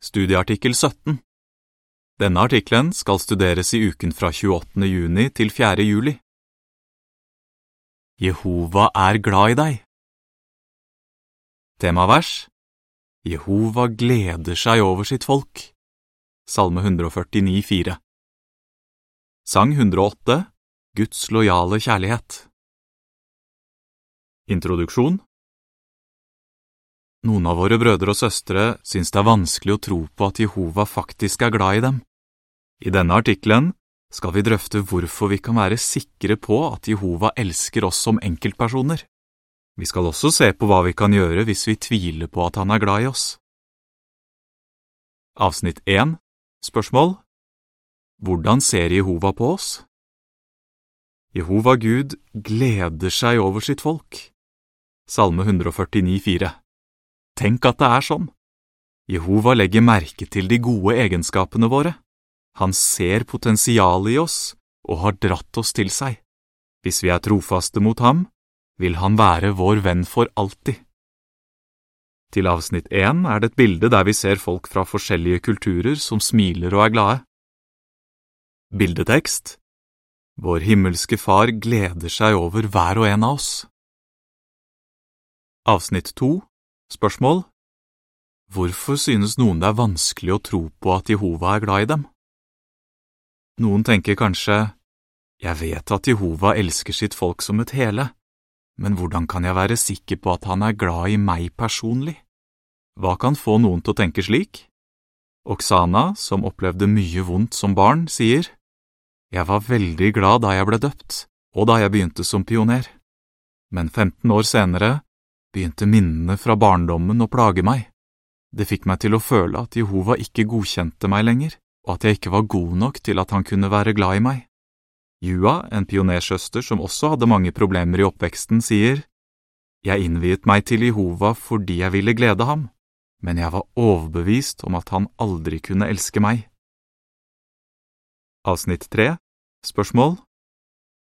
Studieartikkel 17 Denne artikkelen skal studeres i uken fra 28. juni til 4. juli. Jehova er glad i deg. Temavers Jehova gleder seg over sitt folk. Salme 149, 4 Sang 108 Guds lojale kjærlighet Introduksjon Noen av våre brødre og søstre syns det er vanskelig å tro på at Jehova faktisk er glad i dem. I denne artikkelen skal vi drøfte hvorfor vi kan være sikre på at Jehova elsker oss som enkeltpersoner. Vi skal også se på hva vi kan gjøre hvis vi tviler på at han er glad i oss. Avsnitt 1 Spørsmål Hvordan ser Jehova på oss? Jehova Gud gleder seg over sitt folk. Salme 149, 4 Tenk at det er sånn. Jehova legger merke til de gode egenskapene våre. Han ser potensialet i oss og har dratt oss til seg. Hvis vi er trofaste mot ham, vil han være vår venn for alltid. Til avsnitt én er det et bilde der vi ser folk fra forskjellige kulturer som smiler og er glade. Bildetekst Vår himmelske Far gleder seg over hver og en av oss. Avsnitt to Spørsmål Hvorfor synes noen det er vanskelig å tro på at Jehova er glad i dem? Noen tenker kanskje, jeg vet at Jehova elsker sitt folk som et hele, men hvordan kan jeg være sikker på at han er glad i meg personlig? Hva kan få noen til å tenke slik? Oksana, som opplevde mye vondt som barn, sier, Jeg var veldig glad da jeg ble døpt, og da jeg begynte som pioner, men 15 år senere begynte minnene fra barndommen å plage meg. Det fikk meg til å føle at Jehova ikke godkjente meg lenger, og at jeg ikke var god nok til at han kunne være glad i meg. Jua, en pionersøster som også hadde mange problemer i oppveksten, sier, Jeg innviet meg til Jehova fordi jeg ville glede ham, men jeg var overbevist om at han aldri kunne elske meg. Avsnitt 3 Spørsmål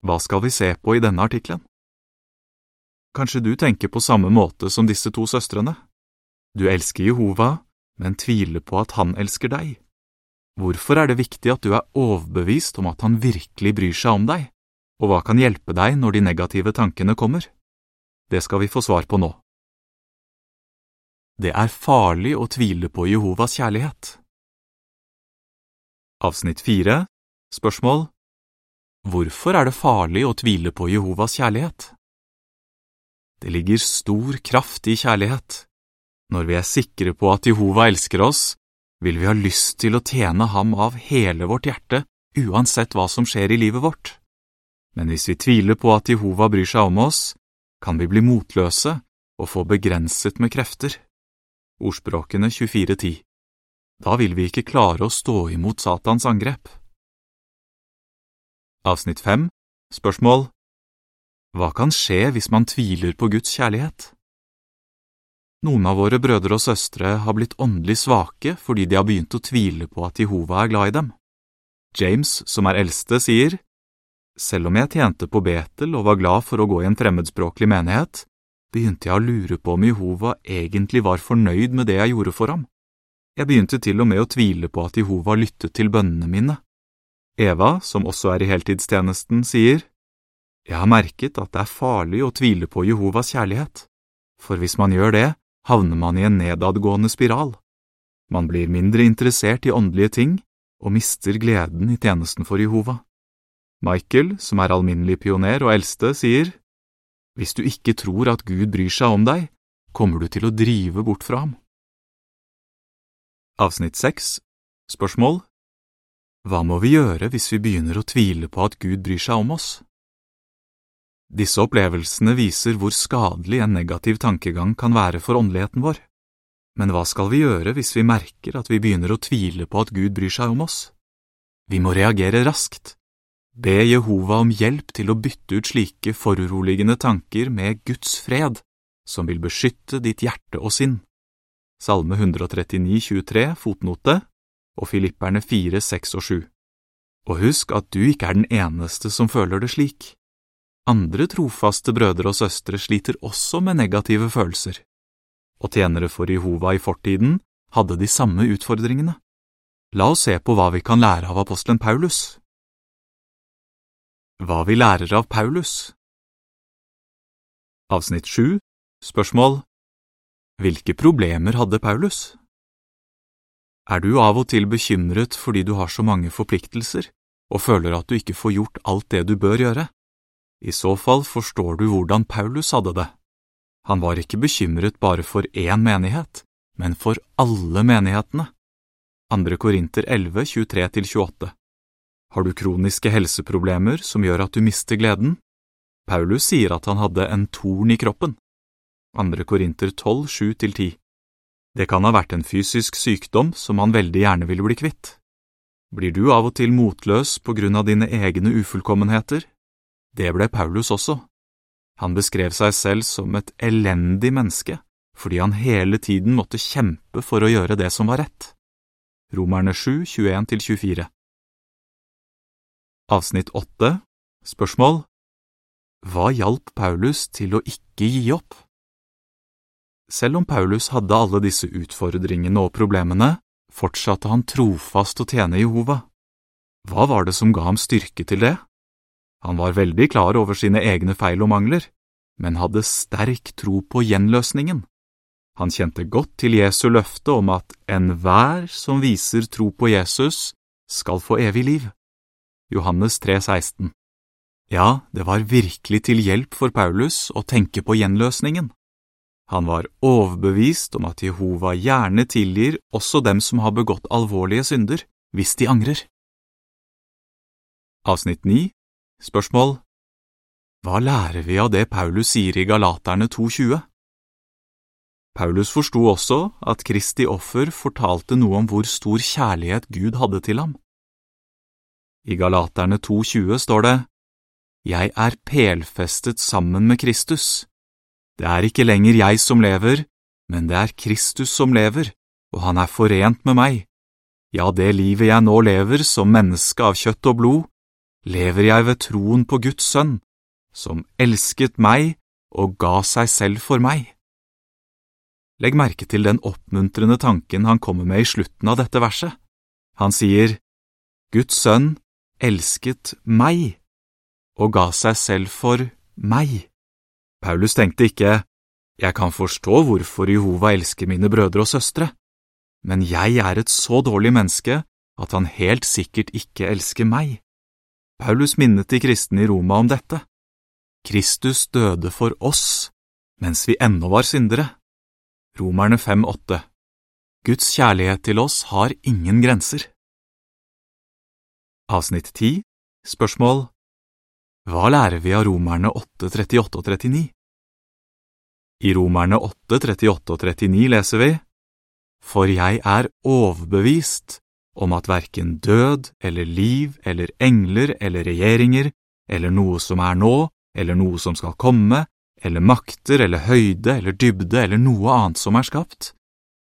Hva skal vi se på i denne artikkelen? Kanskje du tenker på samme måte som disse to søstrene? Du elsker Jehova, men tviler på at han elsker deg. Hvorfor er det viktig at du er overbevist om at han virkelig bryr seg om deg, og hva kan hjelpe deg når de negative tankene kommer? Det skal vi få svar på nå. Det er farlig å tvile på Jehovas kjærlighet. Avsnitt 4 Spørsmål Hvorfor er det farlig å tvile på Jehovas kjærlighet? Det ligger stor kraft i kjærlighet. Når vi er sikre på at Jehova elsker oss, vil vi ha lyst til å tjene ham av hele vårt hjerte, uansett hva som skjer i livet vårt. Men hvis vi tviler på at Jehova bryr seg om oss, kan vi bli motløse og få begrenset med krefter. Ordspråkene 24.10 Da vil vi ikke klare å stå imot Satans angrep. Avsnitt 5 Spørsmål hva kan skje hvis man tviler på Guds kjærlighet? Noen av våre brødre og søstre har blitt åndelig svake fordi de har begynt å tvile på at Jehova er glad i dem. James, som er eldste, sier, Selv om jeg tjente på Betel og var glad for å gå i en fremmedspråklig menighet, begynte jeg å lure på om Jehova egentlig var fornøyd med det jeg gjorde for ham. Jeg begynte til og med å tvile på at Jehova lyttet til bønnene mine. Eva, som også er i heltidstjenesten, sier, jeg har merket at det er farlig å tvile på Jehovas kjærlighet, for hvis man gjør det, havner man i en nedadgående spiral. Man blir mindre interessert i åndelige ting og mister gleden i tjenesten for Jehova. Michael, som er alminnelig pioner og eldste, sier, Hvis du ikke tror at Gud bryr seg om deg, kommer du til å drive bort fra ham. Avsnitt 6 Spørsmål Hva må vi gjøre hvis vi begynner å tvile på at Gud bryr seg om oss? Disse opplevelsene viser hvor skadelig en negativ tankegang kan være for åndeligheten vår. Men hva skal vi gjøre hvis vi merker at vi begynner å tvile på at Gud bryr seg om oss? Vi må reagere raskt. Be Jehova om hjelp til å bytte ut slike foruroligende tanker med Guds fred, som vil beskytte ditt hjerte og sinn. Salme 139, 23, fotnote, og Filipperne 4, 6 og 7. Og husk at du ikke er den eneste som føler det slik. Andre trofaste brødre og søstre sliter også med negative følelser, og tjenere for Jehova i fortiden hadde de samme utfordringene. La oss se på hva vi kan lære av apostelen Paulus. Hva vi lærer av Paulus Avsnitt 7 Spørsmål Hvilke problemer hadde Paulus? Er du av og til bekymret fordi du har så mange forpliktelser og føler at du ikke får gjort alt det du bør gjøre? I så fall forstår du hvordan Paulus hadde det. Han var ikke bekymret bare for én menighet, men for alle menighetene. 2. Korinter 11, 23–28 Har du kroniske helseproblemer som gjør at du mister gleden? Paulus sier at han hadde en torn i kroppen. 2. Korinter 12, 7–10 Det kan ha vært en fysisk sykdom som han veldig gjerne ville bli kvitt. Blir du av og til motløs på grunn av dine egne ufullkommenheter? Det ble Paulus også. Han beskrev seg selv som et elendig menneske fordi han hele tiden måtte kjempe for å gjøre det som var rett. Romerne 7, 21–24 Avsnitt 8 Spørsmål Hva hjalp Paulus til å ikke gi opp? Selv om Paulus hadde alle disse utfordringene og problemene, fortsatte han trofast å tjene Jehova. Hva var det som ga ham styrke til det? Han var veldig klar over sine egne feil og mangler, men hadde sterk tro på gjenløsningen. Han kjente godt til Jesu løfte om at enhver som viser tro på Jesus, skal få evig liv. Johannes 3, 16 Ja, det var virkelig til hjelp for Paulus å tenke på gjenløsningen. Han var overbevist om at Jehova gjerne tilgir også dem som har begått alvorlige synder, hvis de angrer. Avsnitt 9 Spørsmål Hva lærer vi av det Paulus sier i Galaterne 2,20? Paulus forsto også at Kristi offer fortalte noe om hvor stor kjærlighet Gud hadde til ham. I Galaterne 2,20 står det, Jeg er pelfestet sammen med Kristus. Det er ikke lenger jeg som lever, men det er Kristus som lever, og han er forent med meg. Ja, det livet jeg nå lever som menneske av kjøtt og blod, lever jeg ved troen på Guds sønn, som elsket meg og ga seg selv for meg. Legg merke til den oppmuntrende tanken han kommer med i slutten av dette verset. Han sier, Guds sønn elsket meg og ga seg selv for meg. Paulus tenkte ikke, jeg kan forstå hvorfor Jehova elsker mine brødre og søstre, men jeg er et så dårlig menneske at han helt sikkert ikke elsker meg. Paulus minnet de kristne i Roma om dette. Kristus døde for oss mens vi ennå var syndere. Romerne 5,8 Guds kjærlighet til oss har ingen grenser. Avsnitt 10 Spørsmål Hva lærer vi av Romerne 8, 38 og 39? I Romerne 8, 38 og 39 leser vi For jeg er overbevist om at verken død eller liv eller engler eller regjeringer eller noe som er nå eller noe som skal komme, eller makter eller høyde eller dybde eller noe annet som er skapt,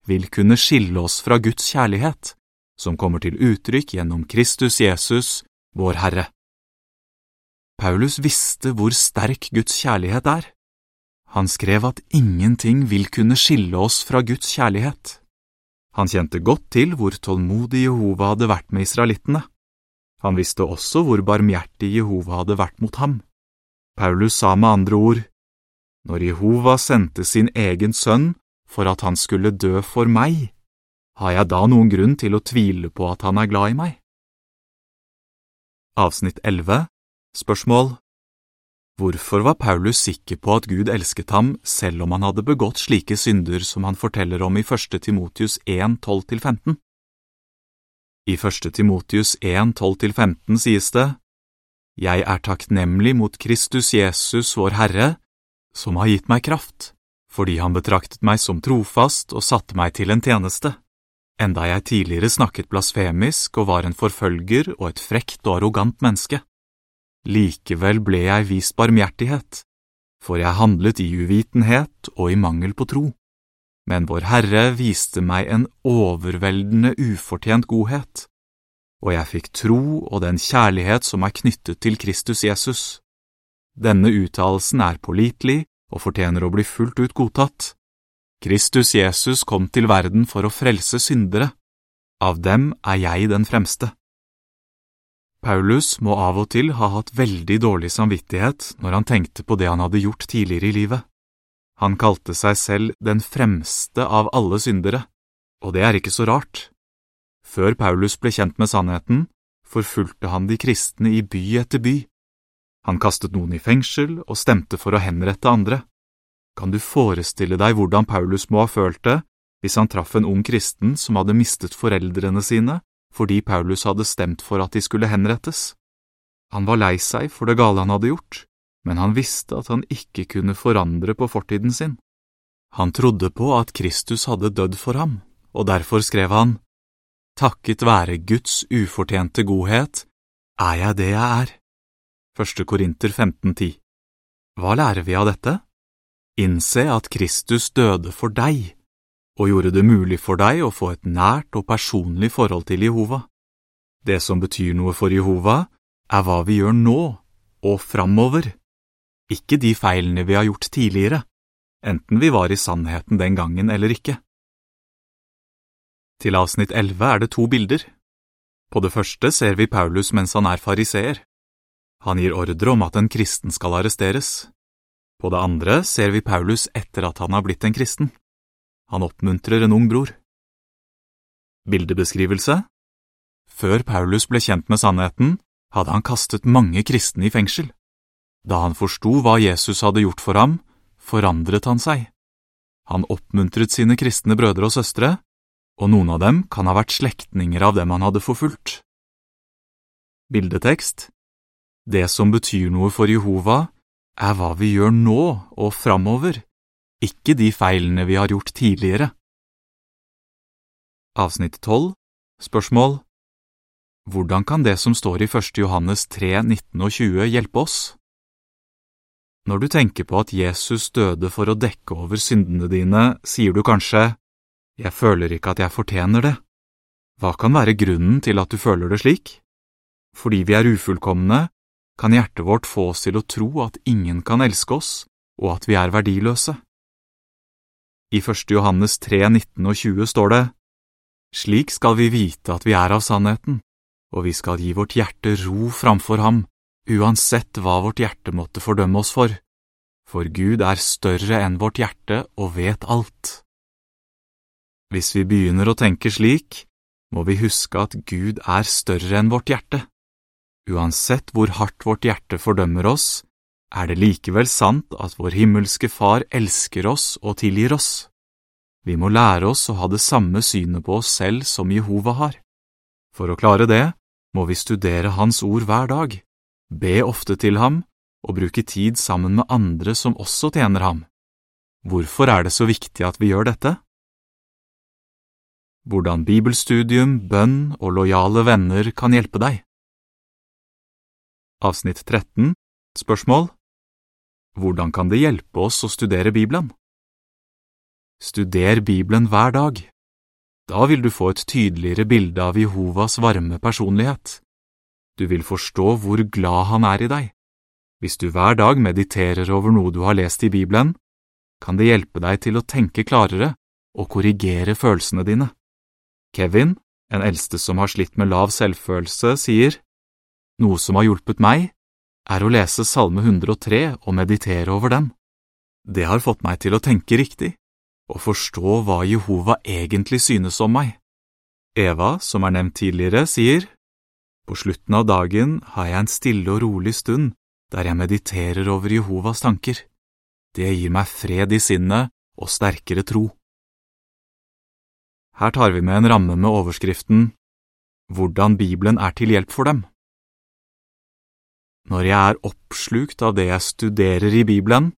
vil kunne skille oss fra Guds kjærlighet, som kommer til uttrykk gjennom Kristus Jesus, vår Herre. Paulus visste hvor sterk Guds kjærlighet er. Han skrev at ingenting vil kunne skille oss fra Guds kjærlighet. Han kjente godt til hvor tålmodig Jehova hadde vært med israelittene. Han visste også hvor barmhjertig Jehova hadde vært mot ham. Paulus sa med andre ord, Når Jehova sendte sin egen sønn for at han skulle dø for meg, har jeg da noen grunn til å tvile på at han er glad i meg? Avsnitt 11 Spørsmål Hvorfor var Paulus sikker på at Gud elsket ham selv om han hadde begått slike synder som han forteller om i 1. Timotius 1, 12–15? I 1. Timotius 1, 12–15 sies det, Jeg er takknemlig mot Kristus Jesus, vår Herre, som har gitt meg kraft, fordi han betraktet meg som trofast og satte meg til en tjeneste, enda jeg tidligere snakket blasfemisk og var en forfølger og et frekt og arrogant menneske. Likevel ble jeg vist barmhjertighet, for jeg handlet i uvitenhet og i mangel på tro. Men Vår Herre viste meg en overveldende ufortjent godhet, og jeg fikk tro og den kjærlighet som er knyttet til Kristus Jesus. Denne uttalelsen er pålitelig og fortjener å bli fullt ut godtatt. Kristus Jesus kom til verden for å frelse syndere. Av dem er jeg den fremste. Paulus må av og til ha hatt veldig dårlig samvittighet når han tenkte på det han hadde gjort tidligere i livet. Han kalte seg selv den fremste av alle syndere, og det er ikke så rart. Før Paulus ble kjent med sannheten, forfulgte han de kristne i by etter by. Han kastet noen i fengsel og stemte for å henrette andre. Kan du forestille deg hvordan Paulus må ha følt det hvis han traff en ung kristen som hadde mistet foreldrene sine fordi Paulus hadde stemt for at de skulle henrettes? Han var lei seg for det gale han hadde gjort, men han visste at han ikke kunne forandre på fortiden sin. Han trodde på at Kristus hadde dødd for ham, og derfor skrev han, Takket være Guds ufortjente godhet er jeg det jeg er. 1. Korinter 15,10 Hva lærer vi av dette? Innse at Kristus døde for deg og gjorde det mulig for deg å få et nært og personlig forhold til Jehova. Det som betyr noe for Jehova, er hva vi gjør nå og framover, ikke de feilene vi har gjort tidligere, enten vi var i sannheten den gangen eller ikke. Til avsnitt 11 er det to bilder. På det første ser vi Paulus mens han er fariseer. Han gir ordre om at en kristen skal arresteres. På det andre ser vi Paulus etter at han har blitt en kristen. Han oppmuntrer en ung bror. Bildebeskrivelse Før Paulus ble kjent med sannheten, hadde han kastet mange kristne i fengsel. Da han forsto hva Jesus hadde gjort for ham, forandret han seg. Han oppmuntret sine kristne brødre og søstre, og noen av dem kan ha vært slektninger av dem han hadde forfulgt. Bildetekst Det som betyr noe for Jehova, er hva vi gjør nå og framover, ikke de feilene vi har gjort tidligere. Avsnitt 12 Spørsmål Hvordan kan det som står i 1. Johannes 3, 19 og 20 hjelpe oss? Når du tenker på at Jesus døde for å dekke over syndene dine, sier du kanskje, jeg føler ikke at jeg fortjener det. Hva kan være grunnen til at du føler det slik? Fordi vi er ufullkomne, kan hjertet vårt få oss til å tro at ingen kan elske oss, og at vi er verdiløse. I 1. Johannes 3, 19 og 20 står det, Slik skal vi vite at vi er av sannheten, og vi skal gi vårt hjerte ro framfor ham, uansett hva vårt hjerte måtte fordømme oss for, for Gud er større enn vårt hjerte og vet alt. Hvis vi begynner å tenke slik, må vi huske at Gud er større enn vårt hjerte. Uansett hvor hardt vårt hjerte fordømmer oss, er det likevel sant at vår himmelske Far elsker oss og tilgir oss. Vi må lære oss å ha det samme synet på oss selv som Jehova har. For å klare det må vi studere Hans ord hver dag, be ofte til ham og bruke tid sammen med andre som også tjener ham. Hvorfor er det så viktig at vi gjør dette? hvordan bibelstudium, bønn og lojale venner kan hjelpe deg. Avsnitt 13 Spørsmål Hvordan kan det hjelpe oss å studere Bibelen? Studer Bibelen hver dag. Da vil du få et tydeligere bilde av Jehovas varme personlighet. Du vil forstå hvor glad han er i deg. Hvis du hver dag mediterer over noe du har lest i Bibelen, kan det hjelpe deg til å tenke klarere og korrigere følelsene dine. Kevin, en eldste som har slitt med lav selvfølelse, sier, Noe som har hjulpet meg, er å lese Salme 103 og meditere over den. Det har fått meg til å tenke riktig og forstå hva Jehova egentlig synes om meg. Eva, som er nevnt tidligere, sier, På slutten av dagen har jeg en stille og rolig stund der jeg mediterer over Jehovas tanker. Det gir meg fred i sinnet og sterkere tro. Her tar vi med en ramme med overskriften Hvordan Bibelen er til hjelp for dem. Når jeg er oppslukt av det jeg studerer i Bibelen,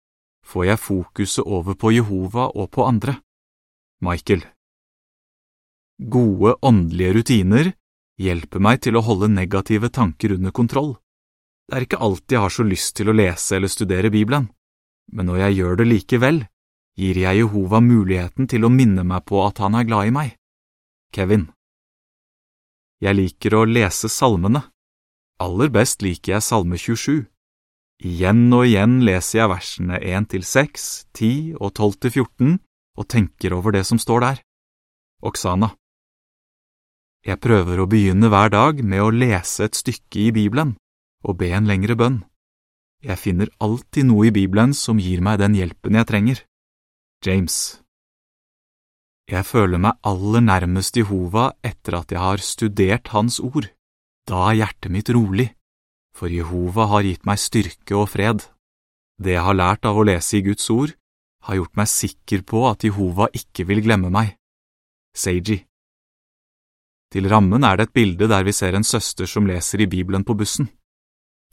får jeg fokuset over på Jehova og på andre. Michael Gode åndelige rutiner hjelper meg til å holde negative tanker under kontroll. Det er ikke alltid jeg har så lyst til å lese eller studere Bibelen, men når jeg gjør det likevel, gir jeg Jehova muligheten til å minne meg på at han er glad i meg. Kevin Jeg liker å lese salmene. Aller best liker jeg Salme 27. Igjen og igjen leser jeg versene 1 til 6, 10 og 12 til 14 og tenker over det som står der. Oksana Jeg prøver å begynne hver dag med å lese et stykke i Bibelen og be en lengre bønn. Jeg finner alltid noe i Bibelen som gir meg den hjelpen jeg trenger. James Jeg føler meg aller nærmest Jehova etter at jeg har studert Hans ord. Da er hjertet mitt rolig, for Jehova har gitt meg styrke og fred. Det jeg har lært av å lese i Guds ord, har gjort meg sikker på at Jehova ikke vil glemme meg. Seiji Til rammen er det et bilde der vi ser en søster som leser i Bibelen på bussen.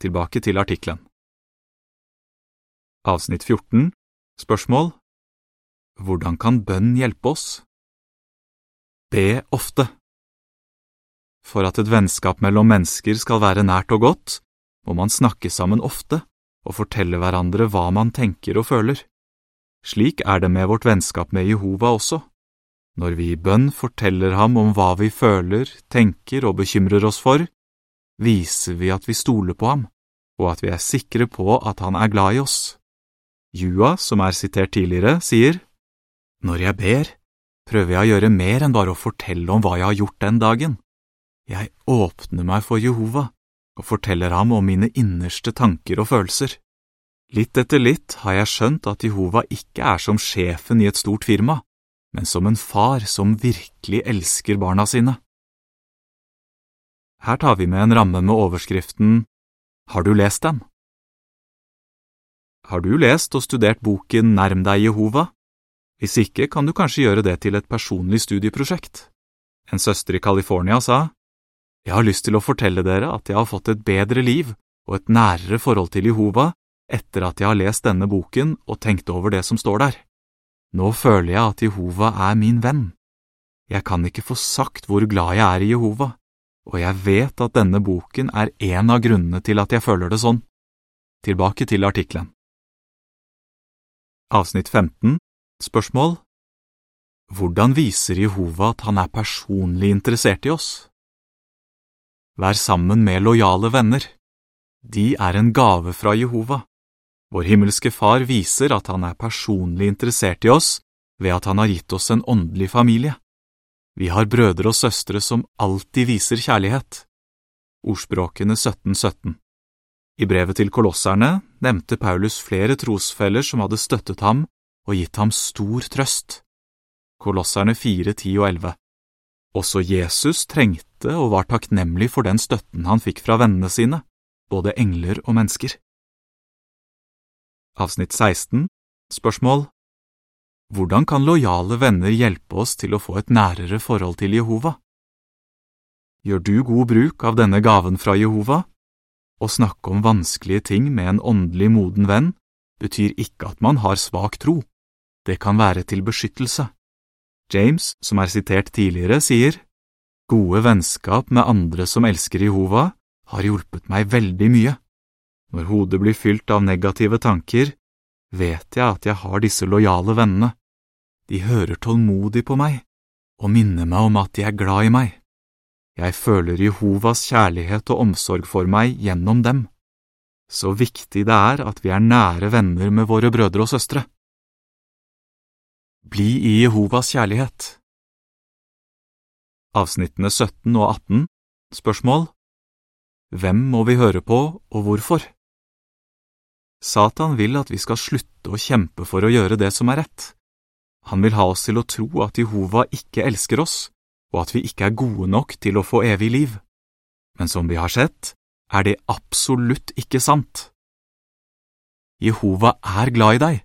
Tilbake til artikkelen. Avsnitt 14 Spørsmål Hvordan kan bønn hjelpe oss? Be ofte. For at et vennskap mellom mennesker skal være nært og godt, må man snakke sammen ofte og fortelle hverandre hva man tenker og føler. Slik er det med vårt vennskap med Jehova også. Når vi i bønn forteller ham om hva vi føler, tenker og bekymrer oss for, viser vi at vi stoler på ham, og at vi er sikre på at han er glad i oss. Jua, som er sitert tidligere, sier, Når jeg ber, prøver jeg å gjøre mer enn bare å fortelle om hva jeg har gjort den dagen. Jeg åpner meg for Jehova og forteller ham om mine innerste tanker og følelser. Litt etter litt har jeg skjønt at Jehova ikke er som sjefen i et stort firma, men som en far som virkelig elsker barna sine. Her tar vi med en ramme med overskriften Har du lest den? Har du lest og studert boken Nærm deg Jehova? Hvis ikke kan du kanskje gjøre det til et personlig studieprosjekt. En søster i California sa, Jeg har lyst til å fortelle dere at jeg har fått et bedre liv og et nærere forhold til Jehova etter at jeg har lest denne boken og tenkt over det som står der. Nå føler jeg at Jehova er min venn. Jeg kan ikke få sagt hvor glad jeg er i Jehova, og jeg vet at denne boken er en av grunnene til at jeg føler det sånn. Tilbake til artikkelen. Avsnitt 15 Spørsmål Hvordan viser Jehova at han er personlig interessert i oss? Vær sammen med lojale venner. De er en gave fra Jehova. Vår himmelske Far viser at han er personlig interessert i oss ved at han har gitt oss en åndelig familie. Vi har brødre og søstre som alltid viser kjærlighet. Ordspråkene 1717 I brevet til kolosserne nevnte Paulus flere trosfeller som hadde støttet ham og gitt ham stor trøst. Kolosserne 4, 10 og 11 Også Jesus trengte og var takknemlig for den støtten han fikk fra vennene sine, både engler og mennesker. Avsnitt 16 Spørsmål Hvordan kan lojale venner hjelpe oss til å få et nærere forhold til Jehova? Gjør du god bruk av denne gaven fra Jehova? Å snakke om vanskelige ting med en åndelig moden venn betyr ikke at man har svak tro. Det kan være til beskyttelse. James, som er sitert tidligere, sier, Gode vennskap med andre som elsker Jehova, har hjulpet meg veldig mye. Når hodet blir fylt av negative tanker, vet jeg at jeg har disse lojale vennene. De hører tålmodig på meg og minner meg om at de er glad i meg. Jeg føler Jehovas kjærlighet og omsorg for meg gjennom dem. Så viktig det er at vi er nære venner med våre brødre og søstre. Bli i Jehovas kjærlighet Avsnittene 17 og 18 Spørsmål Hvem må vi høre på, og hvorfor? Satan vil at vi skal slutte å kjempe for å gjøre det som er rett. Han vil ha oss til å tro at Jehova ikke elsker oss, og at vi ikke er gode nok til å få evig liv. Men som vi har sett, er det absolutt ikke sant. Jehova er glad i deg,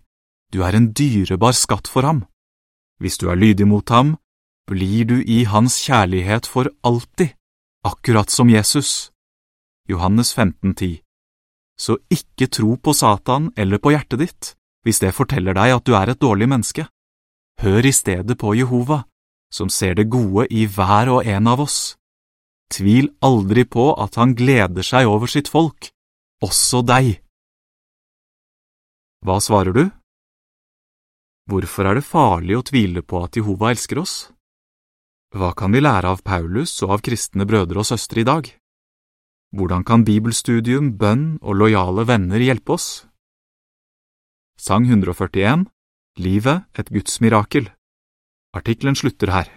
du er en dyrebar skatt for ham. Hvis du er lydig mot ham, blir du i hans kjærlighet for alltid, akkurat som Jesus. Johannes 15,10 Så ikke tro på Satan eller på hjertet ditt hvis det forteller deg at du er et dårlig menneske. Hør i stedet på Jehova, som ser det gode i hver og en av oss. Tvil aldri på at han gleder seg over sitt folk, også deg. Hva svarer du? Hvorfor er det farlig å tvile på at Jehova elsker oss? Hva kan vi lære av Paulus og av kristne brødre og søstre i dag? Hvordan kan bibelstudium, bønn og lojale venner hjelpe oss? Sang 141 Livet et Guds mirakel Artikkelen slutter her.